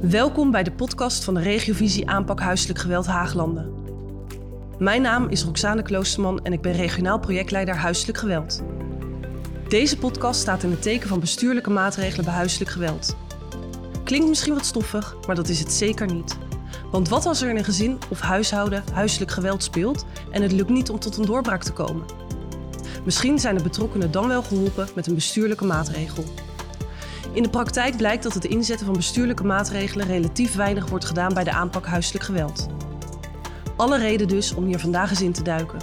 Welkom bij de podcast van de Regiovisie Aanpak Huiselijk Geweld Haaglanden. Mijn naam is Roxane Kloosterman en ik ben regionaal projectleider Huiselijk Geweld. Deze podcast staat in het teken van bestuurlijke maatregelen bij huiselijk geweld. Klinkt misschien wat stoffig, maar dat is het zeker niet. Want wat als er in een gezin of huishouden huiselijk geweld speelt en het lukt niet om tot een doorbraak te komen? Misschien zijn de betrokkenen dan wel geholpen met een bestuurlijke maatregel. In de praktijk blijkt dat het inzetten van bestuurlijke maatregelen relatief weinig wordt gedaan bij de aanpak huiselijk geweld. Alle reden dus om hier vandaag eens in te duiken.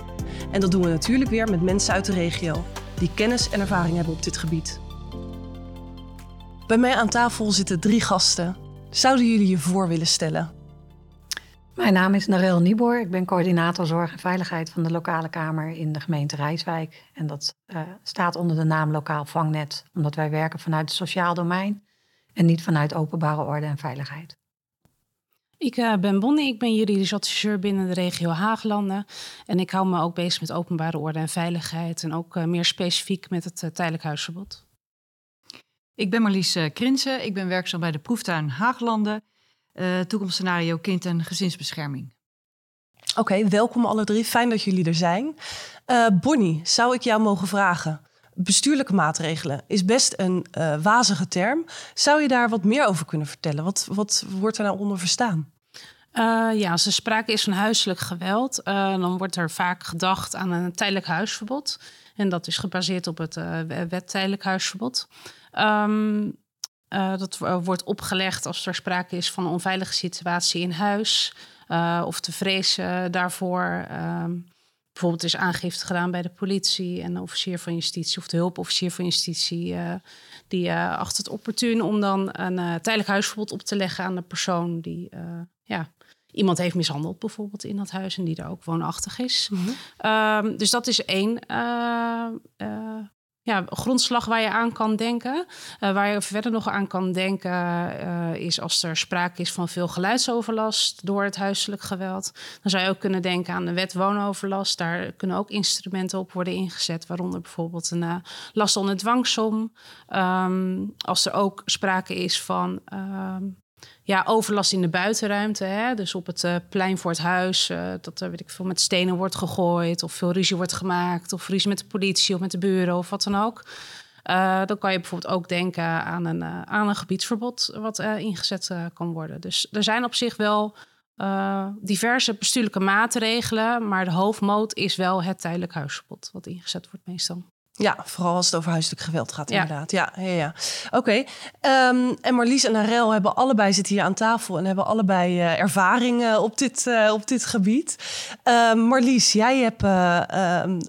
En dat doen we natuurlijk weer met mensen uit de regio, die kennis en ervaring hebben op dit gebied. Bij mij aan tafel zitten drie gasten. Zouden jullie je voor willen stellen? Mijn naam is Narel Nieboer. Ik ben coördinator zorg en veiligheid van de lokale kamer in de gemeente Rijswijk. En dat uh, staat onder de naam Lokaal Vangnet, omdat wij werken vanuit het sociaal domein en niet vanuit openbare orde en veiligheid. Ik uh, ben Bonnie, ik ben juridisch adviseur binnen de regio Haaglanden. En ik hou me ook bezig met openbare orde en veiligheid. En ook uh, meer specifiek met het tijdelijk huisverbod. Ik ben Marlies Krinsen, ik ben werkzaam bij de proeftuin Haaglanden uh, toekomstscenario kind- en gezinsbescherming. Oké, okay, welkom alle drie. Fijn dat jullie er zijn. Uh, Bonnie, zou ik jou mogen vragen? Bestuurlijke maatregelen is best een uh, wazige term. Zou je daar wat meer over kunnen vertellen? Wat, wat wordt er nou onder verstaan? Uh, ja, als er sprake is van huiselijk geweld, uh, dan wordt er vaak gedacht aan een tijdelijk huisverbod. En dat is gebaseerd op het uh, wet tijdelijk huisverbod. Um, uh, dat wordt opgelegd als er sprake is van een onveilige situatie in huis. Uh, of te vrezen daarvoor. Uh, bijvoorbeeld is aangifte gedaan bij de politie en de officier van justitie of de hulpofficier van justitie. Die acht het opportun om dan een tijdelijk huisverbod op te leggen aan de persoon die ja, iemand heeft mishandeld, bijvoorbeeld in dat huis en die er ook woonachtig is. Mm -hmm. dus dat is één ja, grondslag waar je aan kan denken. Uh, waar je verder nog aan kan denken uh, is als er sprake is van veel geluidsoverlast door het huiselijk geweld. Dan zou je ook kunnen denken aan de wet woonoverlast. Daar kunnen ook instrumenten op worden ingezet, waaronder bijvoorbeeld een uh, last onder dwangsom. Um, als er ook sprake is van um, ja, overlast in de buitenruimte. Hè? Dus op het uh, plein voor het huis. Uh, dat er weet ik veel, met stenen wordt gegooid. Of veel ruzie wordt gemaakt. Of ruzie met de politie of met de buren of wat dan ook. Uh, dan kan je bijvoorbeeld ook denken aan een, aan een gebiedsverbod. Wat ingezet kan worden. Dus er zijn op zich wel diverse bestuurlijke maatregelen. Maar de hoofdmoot is wel het tijdelijk huisverbod. Wat ingezet wordt meestal. Ja, vooral als het over huiselijk geweld gaat, inderdaad. Ja, ja, ja. Oké. Okay. Um, en Marlies en Arel hebben allebei zitten hier aan tafel en hebben allebei uh, ervaring uh, op, dit, uh, op dit gebied. Um, Marlies, jij hebt um,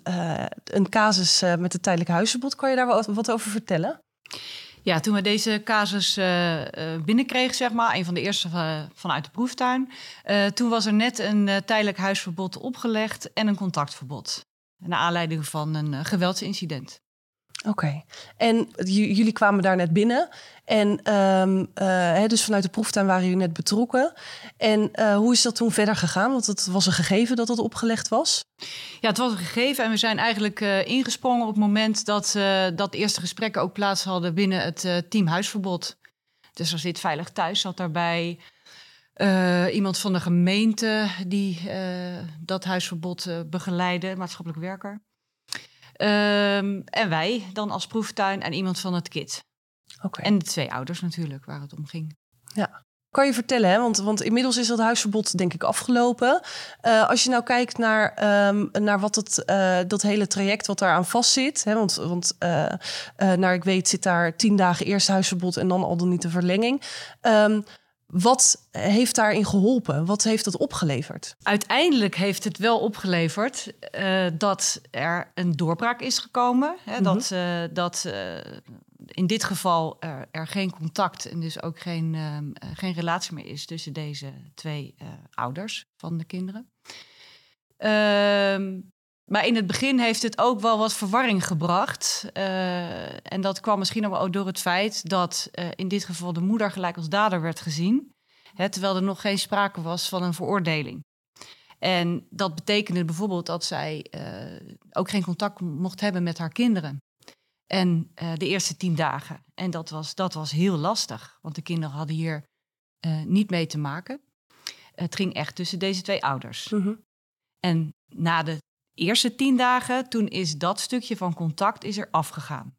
een casus met het tijdelijk huisverbod. Kan je daar wat, wat over vertellen? Ja, toen we deze casus uh, binnenkregen, zeg maar, een van de eerste vanuit de proeftuin, uh, toen was er net een tijdelijk huisverbod opgelegd en een contactverbod. Naar aanleiding van een uh, geweldsincident. Oké, okay. en jullie kwamen daar net binnen. En um, uh, dus vanuit de proeftuin waren jullie net betrokken. En uh, hoe is dat toen verder gegaan? Want het was een gegeven dat het opgelegd was. Ja, het was een gegeven. En we zijn eigenlijk uh, ingesprongen op het moment dat, dat de eerste gesprekken ook plaats hadden binnen het team huisverbod. Dus er zit Veilig Thuis, zat daarbij. Uh, iemand van de gemeente die uh, dat huisverbod uh, begeleidde, maatschappelijk werker. Ehm, en wij dan als proeftuin en iemand van het KIT. Okay. En de twee ouders natuurlijk, waar het om ging. Ja. Kan je vertellen, hè? Want, want inmiddels is dat huisverbod denk ik afgelopen. als je nou kijkt naar, um, naar wat het, dat hele traject wat daaraan vastzit. Hè? Want, want naar ik weet zit daar tien dagen eerst huisverbod en dan al dan niet de verlenging. Um, wat heeft daarin geholpen? Wat heeft dat opgeleverd? Uiteindelijk heeft het wel opgeleverd uh, dat er een doorbraak is gekomen. Hè, mm -hmm. Dat, uh, dat uh, in dit geval er, er, geen contact en dus ook geen, geen relatie meer is tussen deze twee ouders van de kinderen. Maar in het begin heeft het ook wel wat verwarring gebracht. Uh, en dat kwam misschien ook door het feit dat uh, in dit geval de moeder gelijk als dader werd gezien. Hè, terwijl er nog geen sprake was van een veroordeling. En dat betekende bijvoorbeeld dat zij uh, ook geen contact mocht hebben met haar kinderen. En de eerste tien dagen. En dat was, dat was heel lastig, want de kinderen hadden hier eh, niet mee te maken. Het ging echt tussen deze twee ouders. Mhm. En na de eerste tien dagen, toen is dat stukje van contact is er afgegaan.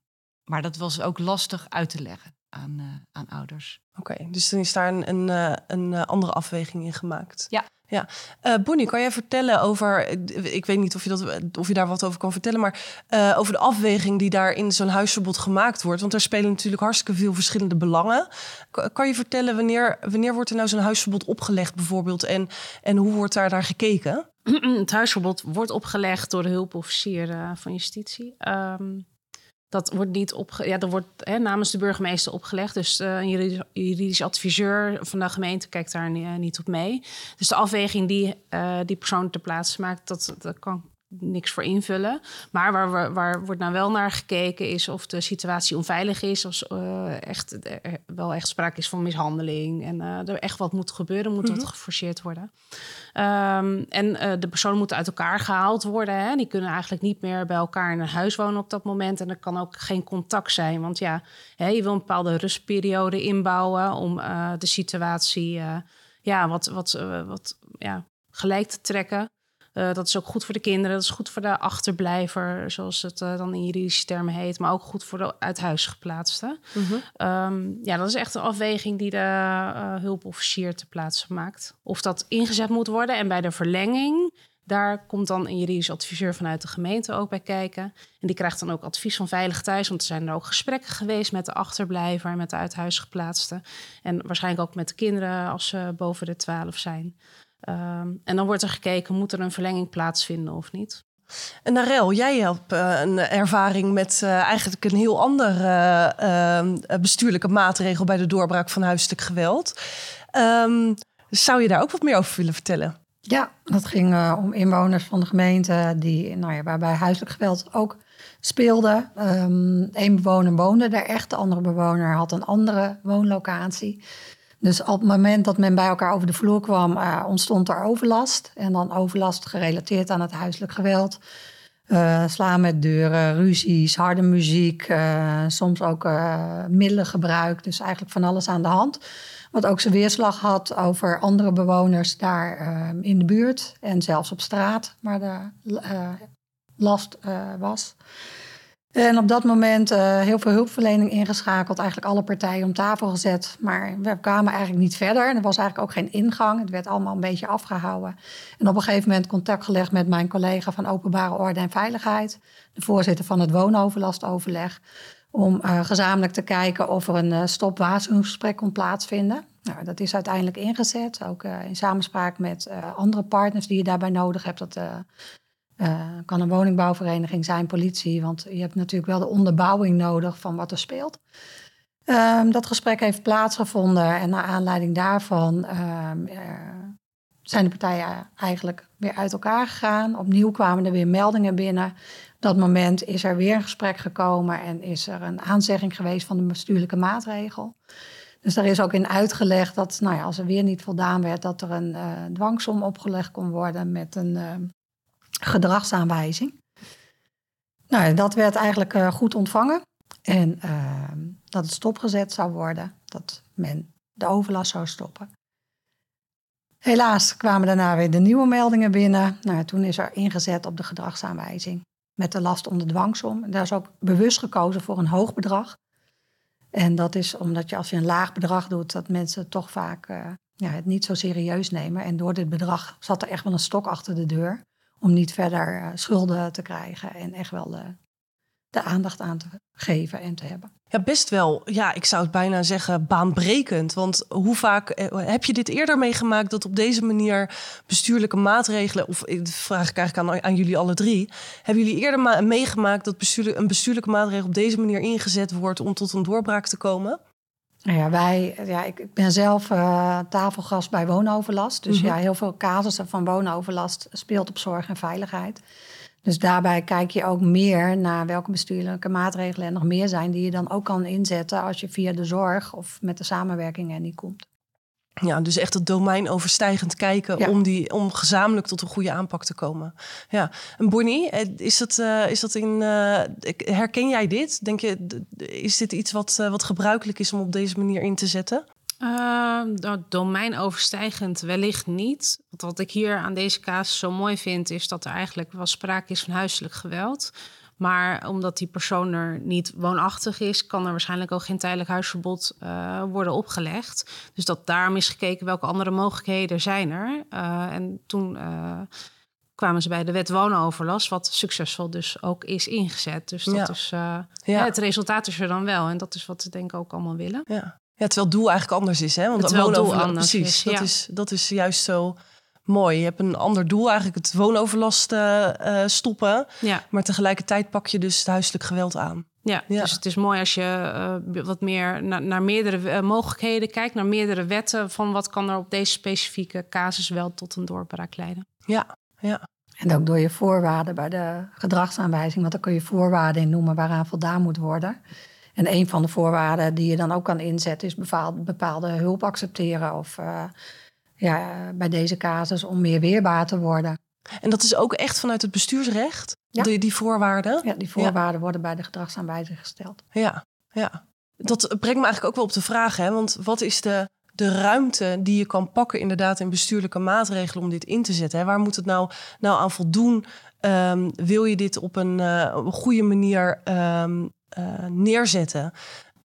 Maar dat was ook lastig uit te leggen aan, eh, aan ouders. Oké, dus dan is daar een, een, eh, een eh, andere afweging in gemaakt. Ja. ja. Eh, Bonnie, kan jij vertellen over, ik weet niet of je, dat, of je daar wat over kan vertellen, maar over de afweging die daar in zo'n huisverbod gemaakt wordt? Want daar spelen natuurlijk hartstikke veel verschillende belangen. Ka- Kan je vertellen wanneer, wanneer wordt er nou zo'n huisverbod opgelegd bijvoorbeeld en, en hoe wordt daar naar gekeken? het huisverbod wordt opgelegd door de hulpofficier eh, van justitie. Ehm, dat wordt niet opge ja, dat wordt hè, namens de burgemeester opgelegd. Dus eh, een juridisch, juridisch adviseur van de gemeente kijkt daar ni- niet op mee. Dus de afweging die eh, die persoon ter plaatse maakt, dat, dat kan niks voor invullen. Maar waar, we, waar wordt nou wel naar gekeken is of de situatie onveilig is. Of eh, echt, er wel echt sprake is van mishandeling. En eh, er echt wat moet gebeuren, moet wat geforceerd worden. Ehm, en eh, de personen moeten uit elkaar gehaald worden. Hè? Die kunnen eigenlijk niet meer bij elkaar in een huis wonen op dat moment. En er kan ook geen contact zijn. Want ja, hè, je wil een bepaalde rustperiode inbouwen om eh, de situatie eh, ja, wat, wat, eh, wat ja, gelijk te trekken. Eh, dat is ook goed voor de kinderen, dat is goed voor de achterblijver, zoals het eh, dan in juridische termen heet, maar ook goed voor de uit huis geplaatste. Ehm, ja, dat is echt een afweging die de eh, hulpofficier te plaatse maakt. Of dat ingezet moet worden. En bij de verlenging, daar komt dan een juridisch adviseur vanuit de gemeente ook bij kijken. En die krijgt dan ook advies van Veilig Thuis. Want er zijn er ook gesprekken geweest met de achterblijver en met de uit huis geplaatste. En waarschijnlijk ook met de kinderen als ze boven de 12 zijn. Ehm, en dan wordt er gekeken, moet er een verlenging plaatsvinden of niet? En Narel, jij hebt eh, een ervaring met eh, eigenlijk een heel andere eh, eh, bestuurlijke maatregel bij de doorbraak van huiselijk geweld. Ehm, zou je daar ook wat meer over willen vertellen? Ja, dat ging om inwoners van de gemeente die, nou ja, waarbij huiselijk geweld ook speelde. Eén bewoner woonde daar echt, de andere bewoner had een andere woonlocatie. Dus op het moment dat men bij elkaar over de vloer kwam, eh, ontstond er overlast. En dan overlast gerelateerd aan het huiselijk geweld. Eh, slaan met deuren, ruzies, harde muziek, eh, soms ook middelengebruik. Dus eigenlijk van alles aan de hand. Wat ook zijn weerslag had over andere bewoners daar eh, in de buurt en zelfs op straat, waar de last was. En op dat moment eh, heel veel hulpverlening ingeschakeld, eigenlijk alle partijen om tafel gezet. Maar we kwamen eigenlijk niet verder. Er was eigenlijk ook geen ingang. Het werd allemaal een beetje afgehouden. En op een gegeven moment contact gelegd met mijn collega van Openbare Orde en Veiligheid, de voorzitter van het woonoverlastoverleg, om eh, gezamenlijk te kijken of er een uh, stopwaarschuwingsgesprek kon plaatsvinden. Nou, dat is uiteindelijk ingezet, ook in samenspraak met andere partners die je daarbij nodig hebt. Dat uh, kan een woningbouwvereniging zijn, politie, want je hebt natuurlijk wel de onderbouwing nodig van wat er speelt. Um, dat gesprek heeft plaatsgevonden en naar aanleiding daarvan um, zijn de partijen eigenlijk weer uit elkaar gegaan. Opnieuw kwamen er weer meldingen binnen. Op dat moment is er weer een gesprek gekomen en is er een aanzegging geweest van de bestuurlijke maatregel. Dus daar is ook in uitgelegd dat nou ja, als er weer niet voldaan werd, dat er een uh, dwangsom opgelegd kon worden met een uh, gedragsaanwijzing. Nou, dat werd eigenlijk uh, goed ontvangen. En ehm, dat het stopgezet zou worden, dat men de overlast zou stoppen. Helaas kwamen daarna weer de nieuwe meldingen binnen. Nou, toen is er ingezet op de gedragsaanwijzing met de last onder dwangsom. Daar is ook bewust gekozen voor een hoog bedrag. En dat is omdat je als je een laag bedrag doet, dat mensen toch vaak uh, ja, het niet zo serieus nemen. En door dit bedrag zat er echt wel een stok achter de deur om niet verder uh, schulden te krijgen en echt wel de, de aandacht aan te geven en te hebben. Ja, best wel. Ja, ik zou het bijna zeggen baanbrekend. Want hoe vaak eh, heb je dit eerder meegemaakt dat op deze manier bestuurlijke maatregelen, of vraag ik eigenlijk aan, aan jullie alle drie, hebben jullie eerder ma- meegemaakt dat een bestuurlijke maatregel op deze manier ingezet wordt om tot een doorbraak te komen? Nou ja, wij, ja, ik, ik ben zelf uh, tafelgast bij woonoverlast. Dus mm-hmm. ja, heel veel casussen van woonoverlast speelt op zorg en veiligheid. Dus daarbij kijk je ook meer naar welke bestuurlijke maatregelen er nog meer zijn die je dan ook kan inzetten als je via de zorg of met de samenwerking er niet komt. Ja, dus echt het domein overstijgend kijken ja. om, die, om gezamenlijk tot een goede aanpak te komen. Ja, en Bonnie, is dat, uh, is dat in. Uh, herken jij dit? Denk je, is dit iets wat, uh, wat gebruikelijk is om op deze manier in te zetten? Uh, domeinoverstijgend wellicht niet. Wat ik hier aan deze casus zo mooi vind, is dat er eigenlijk wel sprake is van huiselijk geweld. Maar omdat die persoon er niet woonachtig is, kan er waarschijnlijk ook geen tijdelijk huisverbod uh, worden opgelegd. Dus dat daarom is gekeken welke andere mogelijkheden zijn er. Uh, en toen uh, kwamen ze bij de wet woonoverlast, wat succesvol dus ook is ingezet. Dus dat ja. is, ja. het resultaat is er dan wel. En dat is wat ze denk ik ook allemaal willen. Ja, ja terwijl het doel eigenlijk anders is. Hè? Want het doel anders precies, is, dat, is, dat is juist zo mooi. Je hebt een ander doel, eigenlijk het woonoverlast uh, stoppen. Ja. Maar tegelijkertijd pak je dus het huiselijk geweld aan. Ja, ja. dus het is mooi als je uh, wat meer naar, naar meerdere mogelijkheden kijkt, naar meerdere wetten van wat kan er op deze specifieke casus wel tot een doorbraak leiden. Ja, ja. En ook door je voorwaarden bij de gedragsaanwijzing, want dan kun je voorwaarden in noemen waaraan voldaan moet worden. En een van de voorwaarden die je dan ook kan inzetten is bepaalde, bepaalde hulp accepteren of uh, ja, bij deze casus om meer weerbaar te worden. En dat is ook echt vanuit het bestuursrecht, ja. die, die voorwaarden? Ja, die voorwaarden ja. worden bij de gedragsaanwijzing gesteld. Ja, ja. Dat brengt me eigenlijk ook wel op de vraag, hè? want wat is de, de ruimte die je kan pakken inderdaad in bestuurlijke maatregelen om dit in te zetten? Hè? Waar moet het nou, nou aan voldoen? Um, wil je dit op een, uh, op een goede manier um, uh, neerzetten?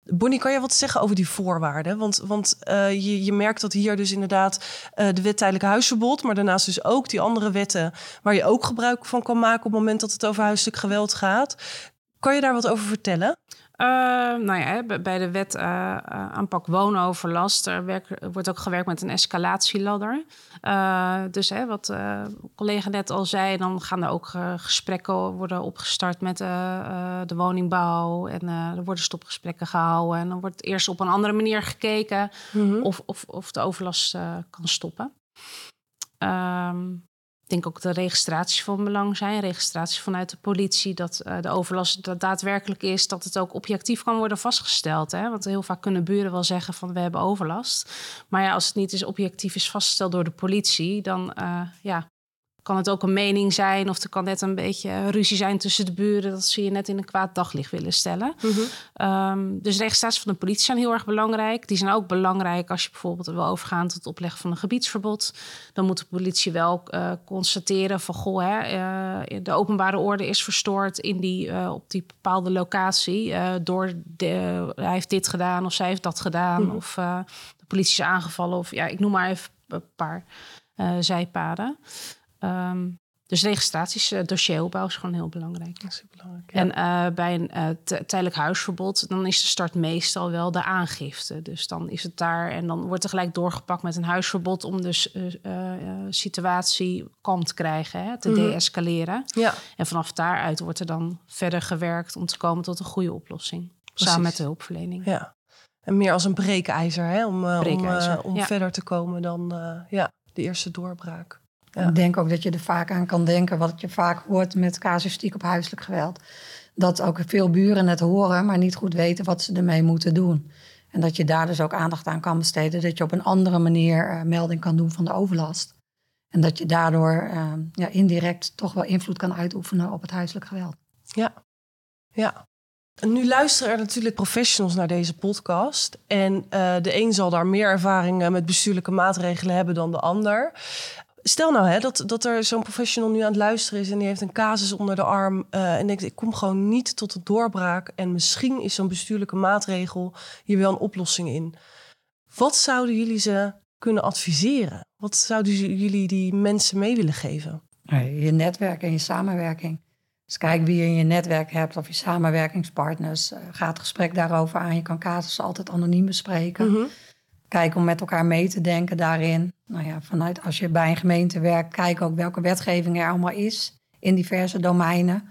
Bonnie, kan je wat zeggen over die voorwaarden? Want, want uh, je, je merkt dat hier dus inderdaad uh, de wet tijdelijk huisverbod, maar daarnaast dus ook die andere wetten waar je ook gebruik van kan maken op het moment dat het over huiselijk geweld gaat. Kan je daar wat over vertellen? Uh, nou ja, bij de wet uh, aanpak woonoverlast er werk, wordt ook gewerkt met een escalatieladder. Uh, dus hè, wat collega net al zei, dan gaan er ook gesprekken worden opgestart met de woningbouw. En er worden stopgesprekken gehouden. En dan wordt eerst op een andere manier gekeken mm -hmm. of, of, of de overlast kan stoppen. Um, denk ook de registraties van belang zijn. Registraties vanuit de politie, dat uh, de overlast dat daadwerkelijk is, dat het ook objectief kan worden vastgesteld. Hè? Want heel vaak kunnen buren wel zeggen van we hebben overlast. Maar ja, als het niet is objectief is vastgesteld door de politie, dan uh, ja, kan het ook een mening zijn of er kan net een beetje ruzie zijn tussen de buren dat ze je net in een kwaad daglicht willen stellen. Mm -hmm. um, dus registraties van de politie zijn heel erg belangrijk. Die zijn ook belangrijk als je bijvoorbeeld wil overgaan tot het opleggen van een gebiedsverbod. Dan moet de politie wel uh, constateren van goh, hè, uh, de openbare orde is verstoord in die, uh, op die bepaalde locatie door de, hij heeft dit gedaan of zij heeft dat gedaan mm -hmm. of de politie is aangevallen of ja, ik noem maar even een paar zijpaden. Um, dus registraties, dossieropbouw is gewoon heel belangrijk. Belangrijk ja. En uh, bij een uh, tijdelijk huisverbod, dan is de start meestal wel de aangifte. Dus dan is het daar en dan wordt er gelijk doorgepakt met een huisverbod om dus situatie kalm te krijgen, hè, te mm -hmm. deescaleren. Ja. En vanaf daaruit wordt er dan verder gewerkt om te komen tot een goede oplossing. Precies. Samen met de hulpverlening. Ja. En meer als een breekijzer, hè, om, breekijzer, om, om ja. verder te komen dan ja, de eerste doorbraak. Ja. Ik denk ook dat je er vaak aan kan denken, wat je vaak hoort met casuïstiek op huiselijk geweld. Dat ook veel buren het horen, maar niet goed weten wat ze ermee moeten doen. En dat je daar dus ook aandacht aan kan besteden. Dat je op een andere manier uh, melding kan doen van de overlast. En dat je daardoor uh, ja, indirect toch wel invloed kan uitoefenen op het huiselijk geweld. Ja, ja. En nu luisteren er natuurlijk professionals naar deze podcast. En uh, de een zal daar meer ervaring met bestuurlijke maatregelen hebben dan de ander. Stel nou hè, dat, dat er zo'n professional nu aan het luisteren is en die heeft een casus onder de arm uh, en denkt: ik kom gewoon niet tot een doorbraak en misschien is zo'n bestuurlijke maatregel hier wel een oplossing in. Wat zouden jullie ze kunnen adviseren? Wat zouden jullie die mensen mee willen geven? Je netwerk en je samenwerking. Dus kijk wie je in je netwerk hebt of je samenwerkingspartners. Uh, ga het gesprek daarover aan. Je kan casussen altijd anoniem bespreken. Mm -hmm. Kijk om met elkaar mee te denken daarin. Nou ja, vanuit als je bij een gemeente werkt, kijk ook welke wetgeving er allemaal is in diverse domeinen.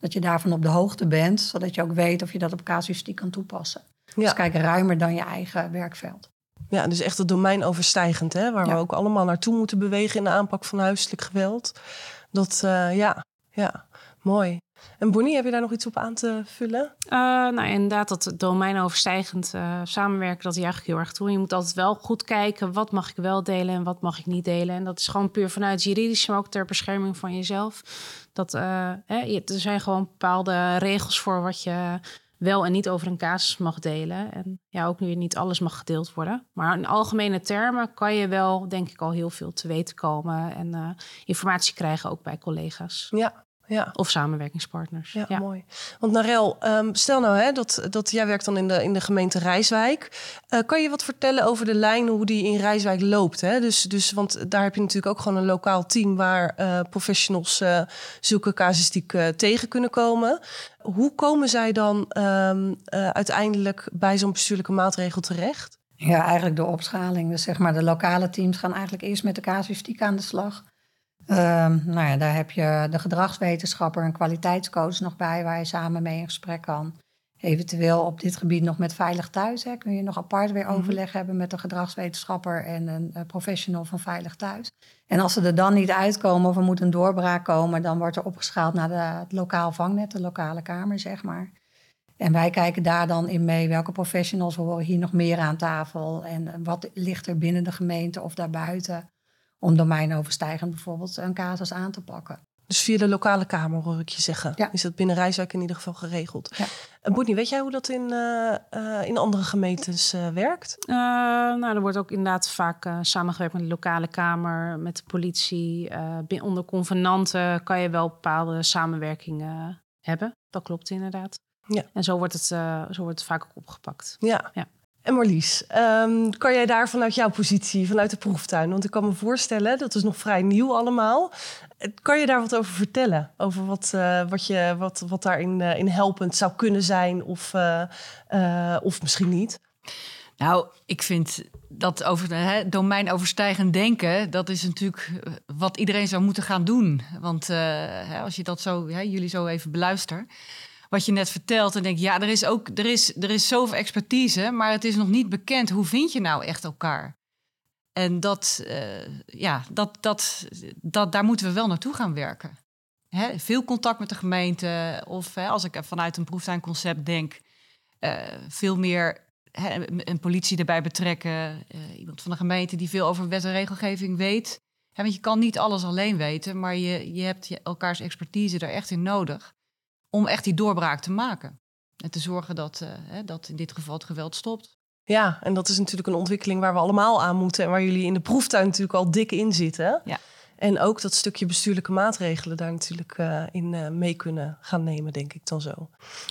Dat je daarvan op de hoogte bent, zodat je ook weet of je dat op casuïstiek kan toepassen. Ja. Dus kijk ruimer dan je eigen werkveld. Ja, dus echt het domein overstijgend, hè, waar ja. we ook allemaal naartoe moeten bewegen in de aanpak van huiselijk geweld. Dat, uh, ja, ja, mooi. En Bonnie, heb je daar nog iets op aan te vullen? Uh, nou, inderdaad, dat domeinoverstijgend uh, samenwerken, dat juich ik heel erg toe. Je moet altijd wel goed kijken, wat mag ik wel delen en wat mag ik niet delen. En dat is gewoon puur vanuit juridisch, maar ook ter bescherming van jezelf. Dat, uh, hè, er zijn gewoon bepaalde regels voor wat je wel en niet over een casus mag delen. En ja, ook nu niet alles mag gedeeld worden. Maar in algemene termen kan je wel, denk ik, al heel veel te weten komen en uh, informatie krijgen ook bij collega's. Ja, ja. Of samenwerkingspartners. Ja, mooi. Want Narel, um, stel nou hè, dat, dat jij werkt dan in de, in de gemeente Rijswijk. Uh, kan je wat vertellen over de lijn, hoe die in Rijswijk loopt? Hè? Dus, dus, want daar heb je natuurlijk ook gewoon een lokaal team... waar uh, professionals uh, zulke casuïstiek tegen kunnen komen. Hoe komen zij dan um, uiteindelijk bij zo'n bestuurlijke maatregel terecht? Ja, eigenlijk door opschaling. Dus zeg maar, de lokale teams gaan eigenlijk eerst met de casuïstiek aan de slag... Um, nou ja, daar heb je de gedragswetenschapper en kwaliteitscoach nog bij, waar je samen mee in gesprek kan. Eventueel op dit gebied nog met Veilig Thuis. Hè, kun je nog apart weer mhm. overleg hebben met een gedragswetenschapper en een, professional van Veilig Thuis. En als ze er dan niet uitkomen of er moet een doorbraak komen, dan wordt er opgeschaald naar de, het lokaal vangnet, de lokale kamer, zeg maar. En wij kijken daar dan in mee welke professionals horen hier nog meer aan tafel en wat ligt er binnen de gemeente of daarbuiten om domeinoverstijgend bijvoorbeeld een casus aan te pakken. Dus via de lokale kamer hoor ik je zeggen. Ja. Is dat binnen Rijswijk in ieder geval geregeld? Ja. Bonnie, weet jij hoe dat in, uh, uh, in andere gemeentes uh, werkt? nou, er wordt ook inderdaad vaak samengewerkt met de lokale kamer, met de politie. onder convenanten kan je wel bepaalde samenwerkingen hebben. Dat klopt inderdaad. Ja. En zo wordt het, zo wordt het vaak ook opgepakt. Ja. ja. En Marlies, um, kan jij daar vanuit jouw positie, vanuit de proeftuin, want ik kan me voorstellen, dat is nog vrij nieuw allemaal. Kan je daar wat over vertellen? Over wat, uh, wat, je, wat, wat daarin uh, in helpend zou kunnen zijn of, uh, of misschien niet? Nou, ik vind dat over hè, domeinoverstijgend denken, dat is natuurlijk wat iedereen zou moeten gaan doen. Want als je dat zo, hè, jullie zo even beluistert wat je net vertelt. En denk, ja, er is ook er is, er is zoveel expertise, maar het is nog niet bekend. Hoe vind je nou echt elkaar? En dat, uh, ja, dat, dat, dat, daar moeten we wel naartoe gaan werken. Hè? Veel contact met de gemeente. Of hè, als ik vanuit een proeftuinconcept denk, uh, veel meer hè, een politie erbij betrekken. Uh, iemand van de gemeente die veel over wet en regelgeving weet. Hè, want je kan niet alles alleen weten, maar je, je hebt je elkaars expertise er echt in nodig om echt die doorbraak te maken. En te zorgen dat, hè, dat in dit geval het geweld stopt. Ja, en dat is natuurlijk een ontwikkeling waar we allemaal aan moeten. En waar jullie in de proeftuin natuurlijk al dik in zitten. Ja. En ook dat stukje bestuurlijke maatregelen daar natuurlijk uh, in uh, mee kunnen gaan nemen, denk ik dan zo.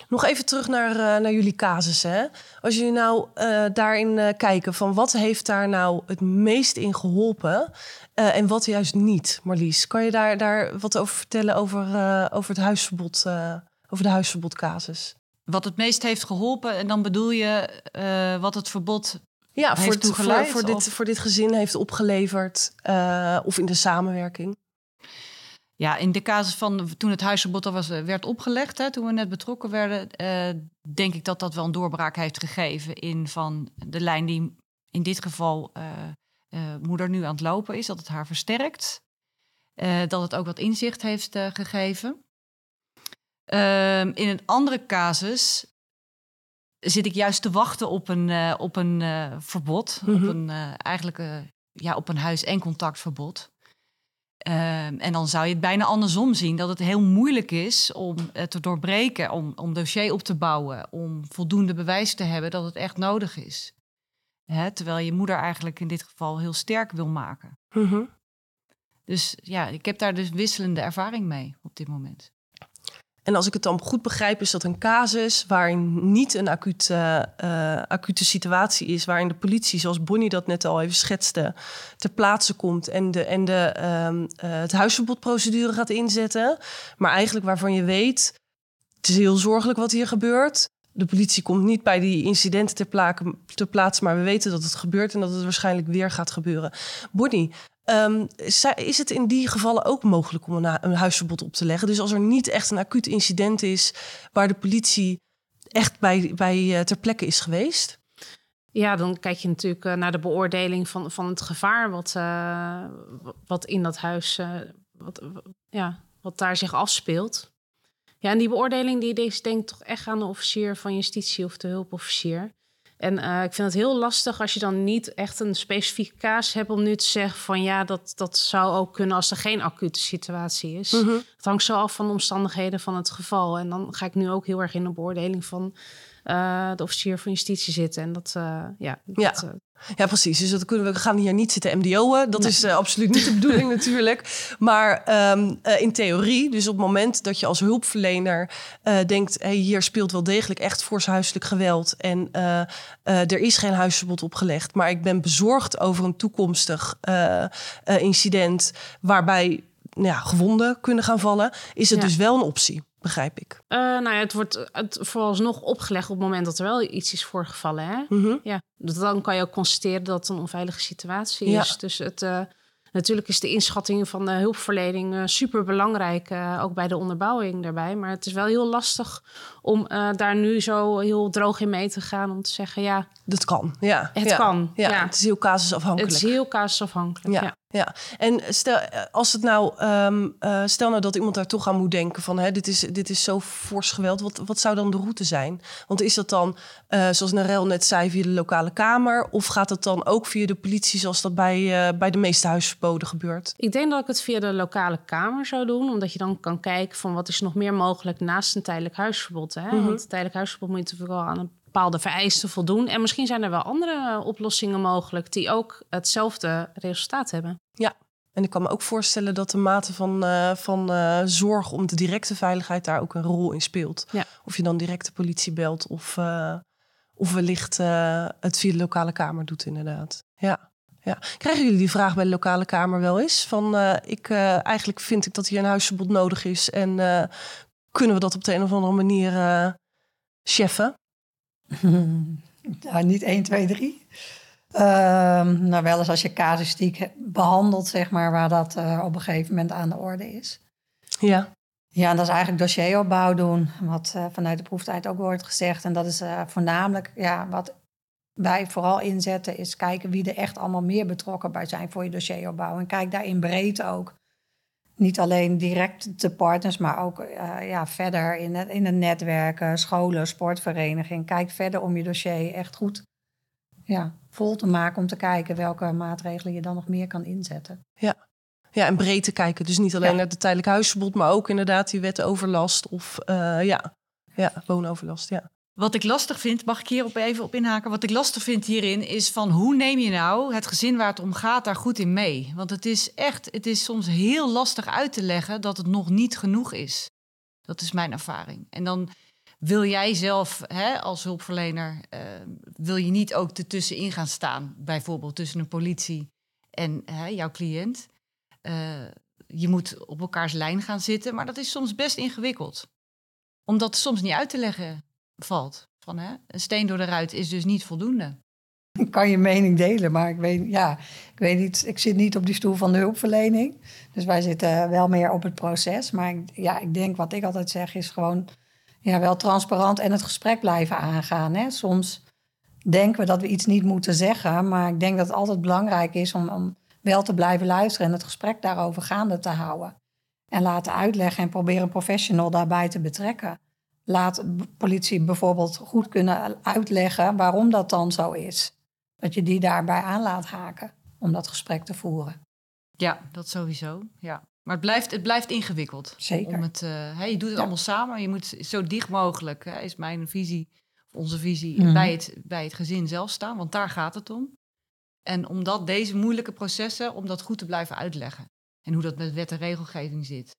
Nog even terug naar, uh, naar jullie casus. Hè? Als jullie nou daarin kijken van wat heeft daar nou het meest in geholpen en wat juist niet, Marlies. Kan je daar, daar wat over vertellen over, over het huisverbod over de huisverbodcasus. Wat het meest heeft geholpen, en dan bedoel je uh, wat het verbod ja, voor, het, voor, voor, dit, voor dit gezin heeft opgeleverd uh, of in de samenwerking? Ja, in de casus van toen het huisverbod al was, eh, werd opgelegd, hè, toen we net betrokken werden, uh, denk ik dat dat wel een doorbraak heeft gegeven in van de lijn die in dit geval moeder nu aan het lopen is, dat het haar versterkt. dat het ook wat inzicht heeft gegeven. Um, in een andere casus zit ik juist te wachten op een, uh, op een uh, verbod. Mm -hmm. Op een, uh, eigenlijk ja, op een huis- en contactverbod. Um, en dan zou je het bijna andersom zien. Dat het heel moeilijk is om het te doorbreken. Om, om dossier op te bouwen. Om voldoende bewijs te hebben dat het echt nodig is. Hè, terwijl je moeder eigenlijk in dit geval heel sterk wil maken. Mm -hmm. Dus ja, ik heb daar dus wisselende ervaring mee op dit moment. En als ik het dan goed begrijp, is dat een casus waarin niet een acute, uh, acute situatie is, waarin de politie, zoals Bonnie dat net al even schetste, ter plaatse komt en, de, en de, uh, uh, het huisverbodprocedure gaat inzetten. Maar eigenlijk waarvan je weet, het is heel zorgelijk wat hier gebeurt. De politie komt niet bij die incidenten ter, ter plaatse, maar we weten dat het gebeurt en dat het waarschijnlijk weer gaat gebeuren. Bonnie, Um, is het in die gevallen ook mogelijk om een, huisverbod op te leggen? Dus als er niet echt een acuut incident is waar de politie echt bij, bij uh, ter plekke is geweest? Ja, dan kijk je natuurlijk uh, naar de beoordeling van, van het gevaar wat, uh, wat in dat huis, wat, ja, wat daar zich afspeelt. Ja, en die beoordeling die is denk toch echt aan de officier van justitie of de hulpofficier. En uh, ik vind het heel lastig als je dan niet echt een specificatie hebt om nu te zeggen van ja, dat, dat zou ook kunnen als er geen acute situatie is. Mhm. Het hangt zo af van de omstandigheden van het geval. En dan ga ik nu ook heel erg in de beoordeling van uh, de officier van justitie zitten. En dat, uh, ja, Ja. dat, uh, Ja, precies. Dus dat kunnen we, gaan hier niet zitten MDO'en. Dat is eh, absoluut niet de bedoeling natuurlijk. Maar ehm, eh, in theorie, dus op het moment dat je als hulpverlener eh, denkt... Hey, hier speelt wel degelijk echt fors huiselijk geweld... en er is geen huisverbod opgelegd... maar ik ben bezorgd over een toekomstig incident... waarbij nou ja, gewonden kunnen gaan vallen... is het Ja. dus wel een optie, begrijp ik. Eh, nou ja, het wordt het vooralsnog opgelegd op het moment dat er wel iets is voorgevallen. Hè? Mhm. Ja, dus dan kan je ook constateren dat het een onveilige situatie Ja. is. Dus het, eh, natuurlijk is de inschatting van de hulpverlening eh, super belangrijk, ook bij de onderbouwing daarbij. Maar het is wel heel lastig om daar nu zo heel droog in mee te gaan om te zeggen, ja, Dat kan, ja. Het ja. kan, Ja, ja. het is heel casusafhankelijk. het is heel casusafhankelijk. Ja, Ja. En stel, eh, als het nou, ehm, eh, stel nou dat iemand daar toch aan moet denken van, hè, dit, is, dit is zo fors geweld. Wat, wat zou dan de route zijn? Want is dat dan, eh, zoals Narel net zei, via de lokale kamer? Of gaat het dan ook via de politie, zoals dat bij, eh, bij de meeste huisverboden gebeurt? Ik denk dat ik het via de lokale kamer zou doen, omdat je dan kan kijken van wat is nog meer mogelijk naast een tijdelijk huisverbod. Hè? Mhm. Want een tijdelijk huisverbod moet je natuurlijk wel aan een bepaalde vereisten voldoen. En misschien zijn er wel andere eh, oplossingen mogelijk die ook hetzelfde resultaat hebben. En ik kan me ook voorstellen dat de mate van, eh, van eh, zorg om de directe veiligheid daar ook een rol in speelt. Ja. Of je dan direct de politie belt of, of wellicht het via de lokale kamer doet, inderdaad. Ja. Ja. Krijgen jullie die vraag bij de lokale kamer wel eens? Van ik, eigenlijk vind ik dat hier een huisverbod nodig is. En kunnen we dat op de een of andere manier eh cheffen? Nou, niet 1, 2, 3. Ehm, nou, wel eens als je casuïstiek behandelt, zeg maar, waar dat eh, op een gegeven moment aan de orde is. Ja. Ja, en dat is eigenlijk dossieropbouw doen, wat eh, vanuit de proeftijd ook wordt gezegd. En dat is eh, voornamelijk, ja, wat wij vooral inzetten, is kijken wie er echt allemaal meer betrokken bij zijn voor je dossieropbouw. En kijk daarin breed ook. Niet alleen direct de partners, maar ook eh, ja, verder in het, in het netwerken, scholen, sportvereniging. Kijk verder om je dossier echt goed ja, vol te maken om te kijken welke maatregelen je dan nog meer kan inzetten. ja, en breed te kijken. Dus niet alleen Ja. naar het tijdelijk huisverbod, maar ook inderdaad die wet overlast of eh, ja. Ja, woonoverlast. Ja. Wat ik lastig vind, mag ik hier op even op inhaken? Wat ik lastig vind hierin is van hoe neem je nou het gezin waar het om gaat daar goed in mee? Want het is echt, het is soms heel lastig uit te leggen dat het nog niet genoeg is. Dat is mijn ervaring. En dan wil jij zelf hè, als hulpverlener, eh, wil je niet ook ertussenin gaan staan, bijvoorbeeld tussen een politie en hè, jouw cliënt. Eh, je moet op elkaars lijn gaan zitten, maar dat is soms best ingewikkeld. Omdat het soms niet uit te leggen valt. Van, hè, een steen door de ruit is dus niet voldoende. Ik kan je mening delen, maar ik weet, ja, ik weet niet, ik zit niet op die stoel van de hulpverlening. Dus wij zitten wel meer op het proces. Maar ik, ja, ik denk wat ik altijd zeg is gewoon ja, wel transparant en het gesprek blijven aangaan. Hè. Soms denken we dat we iets niet moeten zeggen, maar ik denk dat het altijd belangrijk is om, om wel te blijven luisteren en het gesprek daarover gaande te houden. En laten uitleggen en proberen een professional daarbij te betrekken. Laat b- politie bijvoorbeeld goed kunnen uitleggen waarom dat dan zo is. Dat je die daarbij aan laat haken om dat gesprek te voeren. Ja, dat sowieso. Ja. Maar het blijft, het blijft ingewikkeld. Zeker. Om het, eh, je doet het Ja. allemaal samen. Je moet zo dicht mogelijk, hè, is mijn visie, onze visie, Mhm. bij, het, bij het gezin zelf staan. Want daar gaat het om. En omdat deze moeilijke processen, om dat goed te blijven uitleggen. En hoe dat met wet en regelgeving zit.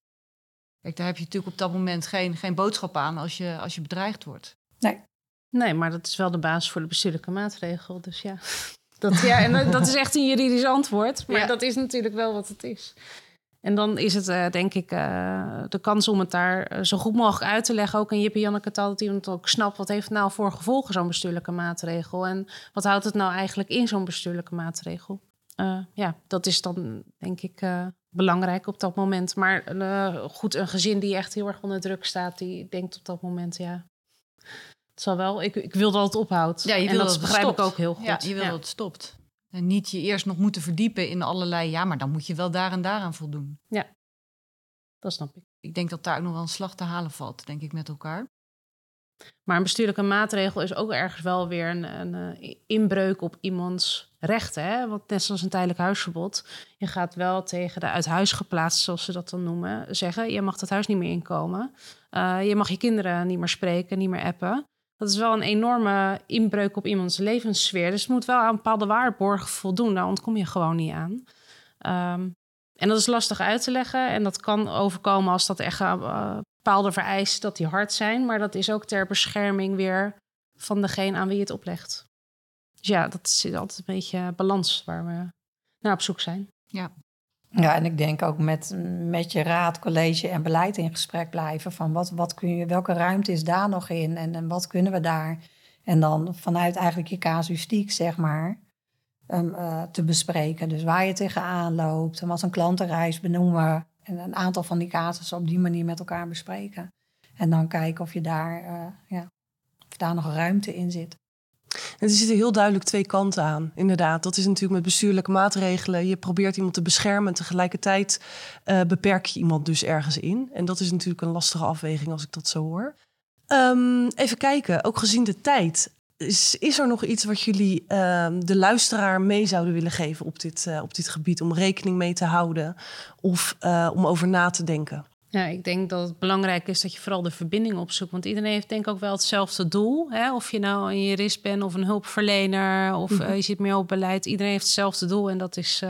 Kijk, daar heb je natuurlijk op dat moment geen, geen boodschap aan als je, als je bedreigd wordt. Nee, maar dat is wel de basis voor de bestuurlijke maatregel. Dus ja, dat, ja en dat- is echt een juridisch antwoord. Maar Ja. dat is natuurlijk wel wat het is. En dan is het, eh, denk ik, eh, de kans om het daar eh, zo goed mogelijk uit te leggen. Ook in Jip en Janneke taal, dat iemand ook snapt... wat heeft het nou voor gevolgen, zo'n bestuurlijke maatregel? En wat houdt het nou eigenlijk in, zo'n bestuurlijke maatregel? Eh, ja, dat is dan, denk ik, eh, belangrijk op dat moment. Maar eh, goed, een gezin die echt heel erg onder druk staat... die denkt op dat moment, ja... Het zal wel, ik, ik wil dat het ophoudt. Ja, je en wil dat, dat het begrijp stopt. ik ook heel goed. Ja, je wil dat het stopt. En niet je eerst nog moeten verdiepen in allerlei... ja, maar dan moet je wel daar en daaraan voldoen. dat snap ik. Ik denk dat daar ook nog wel een slag te halen valt, denk ik, met elkaar. Maar een bestuurlijke maatregel is ook ergens wel weer een, een eh, inbreuk op iemands rechten. Hè? Want net zoals een tijdelijk huisverbod, je gaat wel tegen de uit huis geplaatst, zoals ze dat dan noemen, zeggen: je mag dat huis niet meer inkomen. Uh, je mag je kinderen niet meer spreken, niet meer appen. Dat is wel een enorme inbreuk op iemands levenssfeer. Dus het moet wel aan bepaalde waarborgen voldoen. Daar ontkom je gewoon niet aan. Um, en dat is lastig uit te leggen. En dat kan overkomen als dat echt uh, bepaalde vereisten dat die hard zijn. Maar dat is ook ter bescherming weer van degene aan wie je het oplegt. Dus ja, dat is altijd een beetje balans waar we naar op zoek zijn. Ja. Ja, en ik denk ook met, met je raad, college en beleid in gesprek blijven. Van wat, wat kun je, welke ruimte is daar nog in en, en wat kunnen we daar? En dan vanuit eigenlijk je casuïstiek, zeg maar, um, uh, te bespreken. Dus waar je tegenaan loopt en wat een klantenreis benoemen. En een aantal van die casussen op die manier met elkaar bespreken. En dan kijken of je daar, uh, ja, of daar nog ruimte in zit. Er zitten heel duidelijk twee kanten aan, inderdaad. Dat is natuurlijk met bestuurlijke maatregelen. Je probeert iemand te beschermen en tegelijkertijd uh, beperk je iemand dus ergens in. En dat is natuurlijk een lastige afweging als ik dat zo hoor. Um, even kijken, ook gezien de tijd. Is, er nog iets wat jullie uh, de luisteraar mee zouden willen geven op dit, uh, op dit gebied? Om rekening mee te houden of uh, om over na te denken? Ja, ik denk dat het belangrijk is dat je vooral de verbinding opzoekt. Want iedereen heeft denk ik ook wel hetzelfde doel. Hè? Of je nou een jurist bent of een hulpverlener of mm -hmm. je zit meer op beleid. Iedereen heeft hetzelfde doel en dat is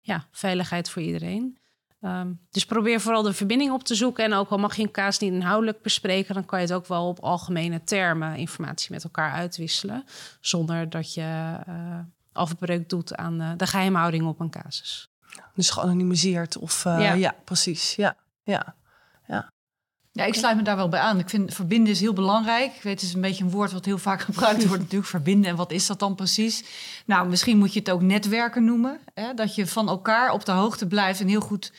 ja, veiligheid voor iedereen. Um, dus probeer vooral de verbinding op te zoeken. En ook al mag je een kaas niet inhoudelijk bespreken, dan kan je het ook wel op algemene termen informatie met elkaar uitwisselen. Zonder dat je uh, afbreuk doet aan de geheimhouding op een casus. Dus geanonimiseerd of ja. ja. precies. Ja, ja. ja. Ja, ik sluit me daar wel bij aan. Ik vind verbinden is heel belangrijk. Ik weet, het is een beetje een woord wat heel vaak gebruikt wordt natuurlijk. Verbinden, en wat is dat dan precies? Nou, misschien moet je het ook netwerken noemen. Hè? Dat je van elkaar op de hoogte blijft en heel goed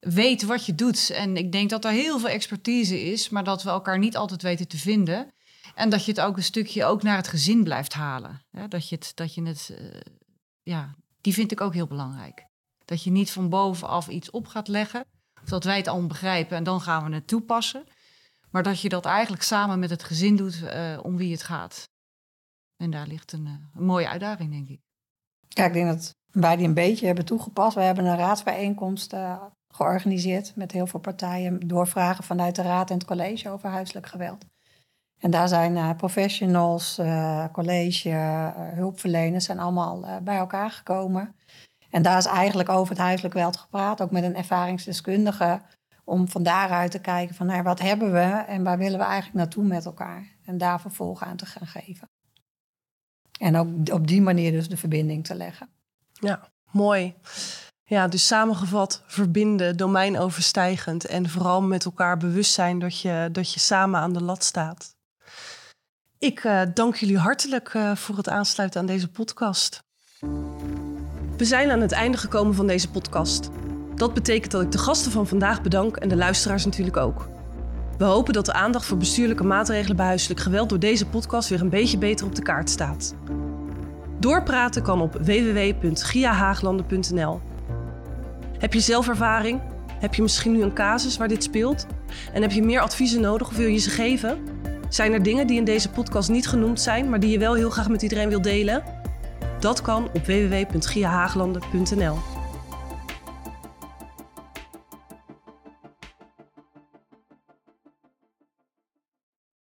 weet wat je doet. En ik denk dat er heel veel expertise is, maar dat we elkaar niet altijd weten te vinden. En dat je het ook een stukje ook naar het gezin blijft halen. Hè? Dat je het, dat je het uh, ja, die vind ik ook heel belangrijk. Dat je niet van bovenaf iets op gaat leggen dat wij het allemaal begrijpen en dan gaan we het toepassen. Maar dat je dat eigenlijk samen met het gezin doet uh, om wie het gaat. En daar ligt een, uh, een, mooie uitdaging, denk ik. Ja, ik denk dat wij die een beetje hebben toegepast. We hebben een raadsbijeenkomst uh, georganiseerd met heel veel partijen. Doorvragen vanuit de raad en het college over huiselijk geweld. En daar zijn professionals, college, hulpverleners zijn allemaal bij elkaar gekomen. En daar is eigenlijk over het huiselijk geweld gepraat, ook met een ervaringsdeskundige, om van daaruit te kijken van nou, wat hebben we en waar willen we eigenlijk naartoe met elkaar. En daar vervolg aan te gaan geven. En ook op die manier dus de verbinding te leggen. Ja, mooi. Ja, dus samengevat, verbinden, domeinoverstijgend en vooral met elkaar bewust zijn dat je, dat je samen aan de lat staat. Ik uh, dank jullie hartelijk uh, voor het aansluiten aan deze podcast. We zijn aan het einde gekomen van deze podcast. Dat betekent dat ik de gasten van vandaag bedank en de luisteraars natuurlijk ook. We hopen dat de aandacht voor bestuurlijke maatregelen bij huiselijk geweld door deze podcast weer een beetje beter op de kaart staat. Doorpraten kan op www.giahaaglanden.nl. Heb je zelf ervaring? Heb je misschien nu een casus waar dit speelt? En heb je meer adviezen nodig of wil je ze geven? Zijn er dingen die in deze podcast niet genoemd zijn, maar die je wel heel graag met iedereen wil delen? Dat kan op www.giahaaglanden.nl.